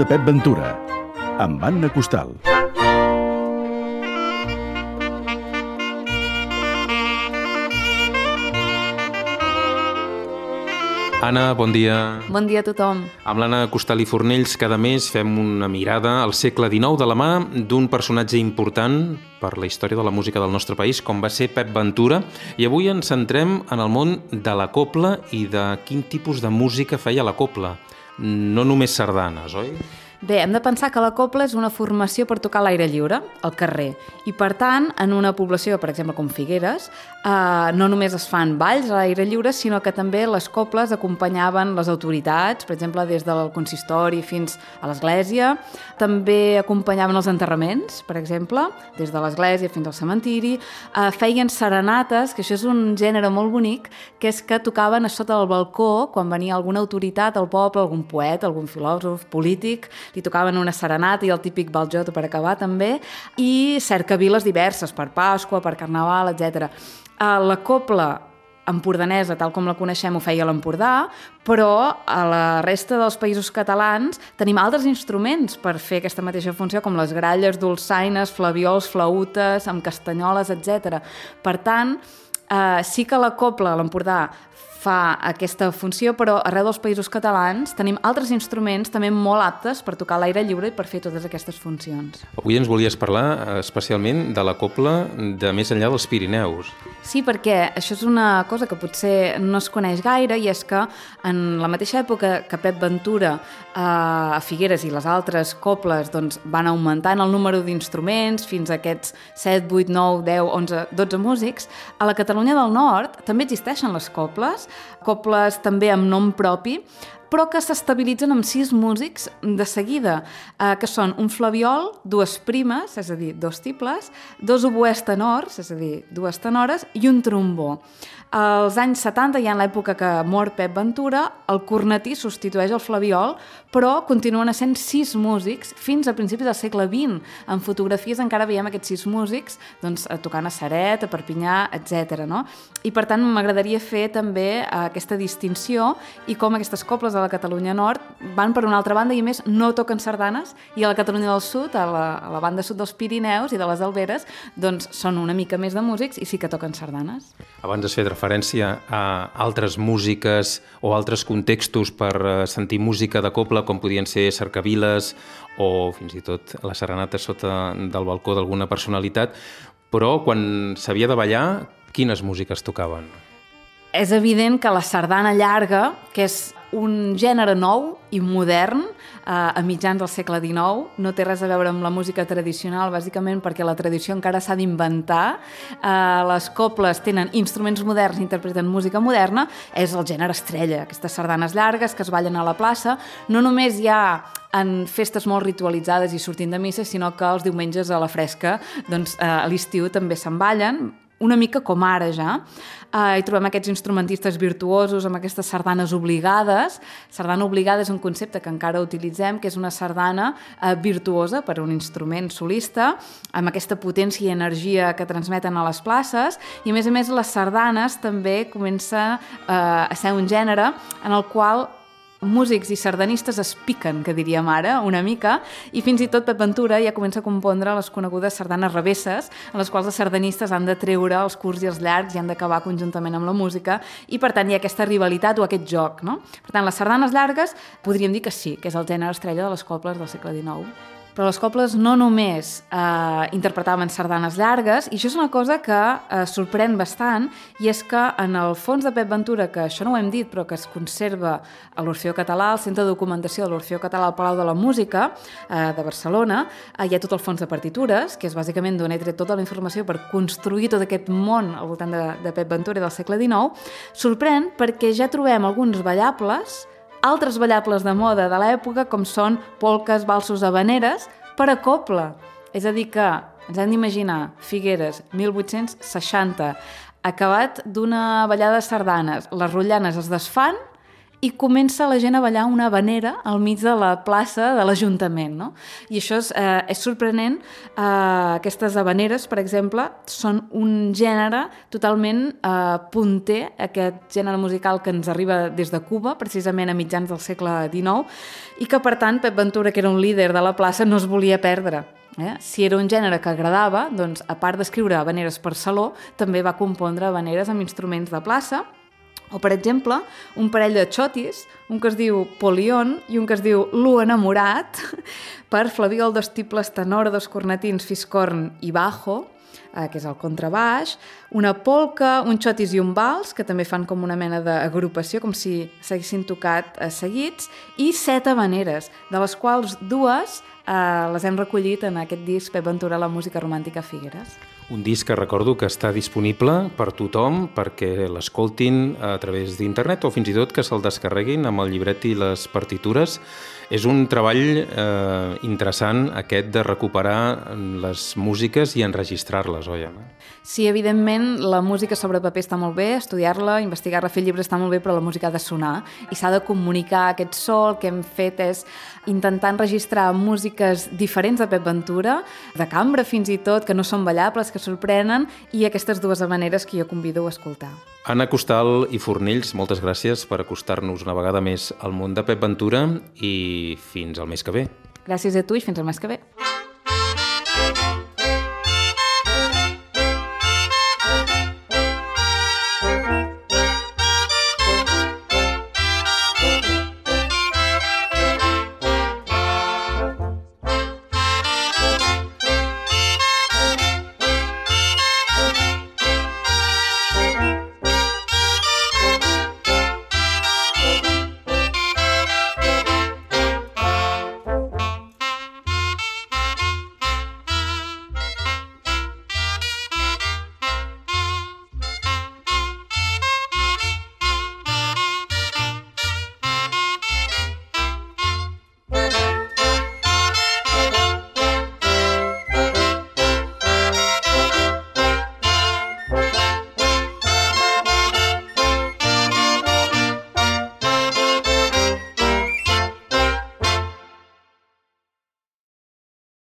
de Pep Ventura, amb Anna Costal. Anna, bon dia. Bon dia a tothom. Amb l'Anna Costal i Fornells cada mes fem una mirada al segle XIX de la mà d'un personatge important per la història de la música del nostre país, com va ser Pep Ventura, i avui ens centrem en el món de la copla i de quin tipus de música feia la copla. No només sardanes, oi? Bé, hem de pensar que la copla és una formació per tocar l'aire lliure, al carrer. I, per tant, en una població, per exemple, com Figueres, eh, no només es fan balls a l'aire lliure, sinó que també les coples acompanyaven les autoritats, per exemple, des del consistori fins a l'església. També acompanyaven els enterraments, per exemple, des de l'església fins al cementiri. Eh, feien serenates, que això és un gènere molt bonic, que és que tocaven a sota del balcó quan venia alguna autoritat al poble, algun poeta, algun filòsof, polític, li tocaven una serenata i el típic baljot per acabar també, i cercaviles diverses, per Pasqua, per Carnaval, etc. Eh, la copla empordanesa, tal com la coneixem, ho feia l'Empordà, però a la resta dels països catalans tenim altres instruments per fer aquesta mateixa funció, com les gralles, dolçaines, flaviols, flautes, amb castanyoles, etc. Per tant, eh, sí que la copla l'Empordà fa aquesta funció, però arreu dels països catalans tenim altres instruments també molt aptes per tocar l'aire lliure i per fer totes aquestes funcions. Avui ens volies parlar eh, especialment de la copla de més enllà dels Pirineus. Sí, perquè això és una cosa que potser no es coneix gaire i és que en la mateixa època que Pep Ventura eh, a Figueres i les altres coples doncs, van augmentant el número d'instruments fins a aquests 7, 8, 9, 10, 11, 12 músics, a la Catalunya del Nord també existeixen les coples coples també amb nom propi, però que s'estabilitzen amb sis músics de seguida, eh, que són un flaviol, dues primes, és a dir, dos tibles, dos oboès tenors, és a dir, dues tenores, i un trombó. Als anys 70, ja en l'època que mor Pep Ventura, el cornetí substitueix el flaviol, però continuen sent sis músics fins a principis del segle XX. En fotografies encara veiem aquests sis músics doncs, tocant a Saret, a Perpinyà, etc. No? I per tant m'agradaria fer també aquesta distinció i com aquestes coples de la Catalunya Nord van per una altra banda i més no toquen sardanes i a la Catalunya del Sud, a la, a la banda sud dels Pirineus i de les Alberes, doncs són una mica més de músics i sí que toquen sardanes. Abans has fet referència a altres músiques o altres contextos per eh, sentir música de coble, com podien ser cercaviles o fins i tot la serenata sota del balcó d'alguna personalitat, però quan s'havia de ballar, quines músiques tocaven? És evident que la sardana llarga, que és un gènere nou i modern eh, a mitjans del segle XIX. No té res a veure amb la música tradicional, bàsicament perquè la tradició encara s'ha d'inventar. Eh, les coples tenen instruments moderns interpreten música moderna. És el gènere estrella, aquestes sardanes llargues que es ballen a la plaça. No només hi ha en festes molt ritualitzades i sortint de missa, sinó que els diumenges a la fresca, doncs, eh, a l'estiu també se'n ballen, una mica com ara ja. Uh, hi trobem aquests instrumentistes virtuosos amb aquestes sardanes obligades. Sardana obligada és un concepte que encara utilitzem, que és una sardana uh, virtuosa per a un instrument solista, amb aquesta potència i energia que transmeten a les places, i a més a més les sardanes també comença uh, a ser un gènere en el qual músics i sardanistes es piquen, que diríem ara, una mica, i fins i tot Pep Ventura ja comença a compondre les conegudes sardanes revesses, en les quals els sardanistes han de treure els curts i els llargs i han d'acabar conjuntament amb la música, i per tant hi ha aquesta rivalitat o aquest joc. No? Per tant, les sardanes llargues podríem dir que sí, que és el gènere estrella de les cobles del segle XIX. Però les cobles no només eh, interpretaven sardanes llargues, i això és una cosa que eh, sorprèn bastant, i és que en el fons de Pep Ventura, que això no ho hem dit, però que es conserva a l'Orfeó Català, al Centre de Documentació de l'Orfeó Català al Palau de la Música eh, de Barcelona, eh, hi ha tot el fons de partitures, que és bàsicament d'on he tret tota la informació per construir tot aquest món al voltant de, de Pep Ventura del segle XIX, sorprèn perquè ja trobem alguns ballables altres ballables de moda de l'època, com són polques, balsos, habaneres, per a coble. És a dir que ens hem d'imaginar Figueres, 1860, acabat d'una ballada de sardanes. Les rotllanes es desfan i comença la gent a ballar una vanera al mig de la plaça de l'Ajuntament. No? I això és, eh, és sorprenent. Eh, aquestes habaneres, per exemple, són un gènere totalment eh, punter, aquest gènere musical que ens arriba des de Cuba, precisament a mitjans del segle XIX, i que, per tant, Pep Ventura, que era un líder de la plaça, no es volia perdre. Eh? Si era un gènere que agradava, doncs, a part d'escriure habaneres per saló, també va compondre habaneres amb instruments de plaça, o, per exemple, un parell de xotis, un que es diu Polion i un que es diu Lu enamorat, per Flaví el dos tibles tenor, dos cornetins, fiscorn i bajo, eh, que és el contrabaix, una polca, un xotis i un vals, que també fan com una mena d'agrupació, com si s'haguessin tocat eh, seguits, i set habaneres, de les quals dues eh, les hem recollit en aquest disc Pep Ventura, la música romàntica Figueres. Un disc que recordo que està disponible per tothom perquè l'escoltin a través d'internet o fins i tot que se'l descarreguin amb el llibret i les partitures. És un treball eh, interessant aquest de recuperar les músiques i enregistrar-les, oi? Sí, evidentment, la música sobre paper està molt bé, estudiar-la, investigar-la, fer llibres està molt bé, però la música ha de sonar i s'ha de comunicar aquest so. El que hem fet és intentar enregistrar músiques diferents de Pep Ventura, de cambra fins i tot, que no són ballables, que sorprenen, i aquestes dues maneres que jo convido a escoltar. Anna Costal i Fornells, moltes gràcies per acostar-nos una vegada més al món de Pep Ventura i fins al mes que ve. Gràcies a tu i fins al mes que ve.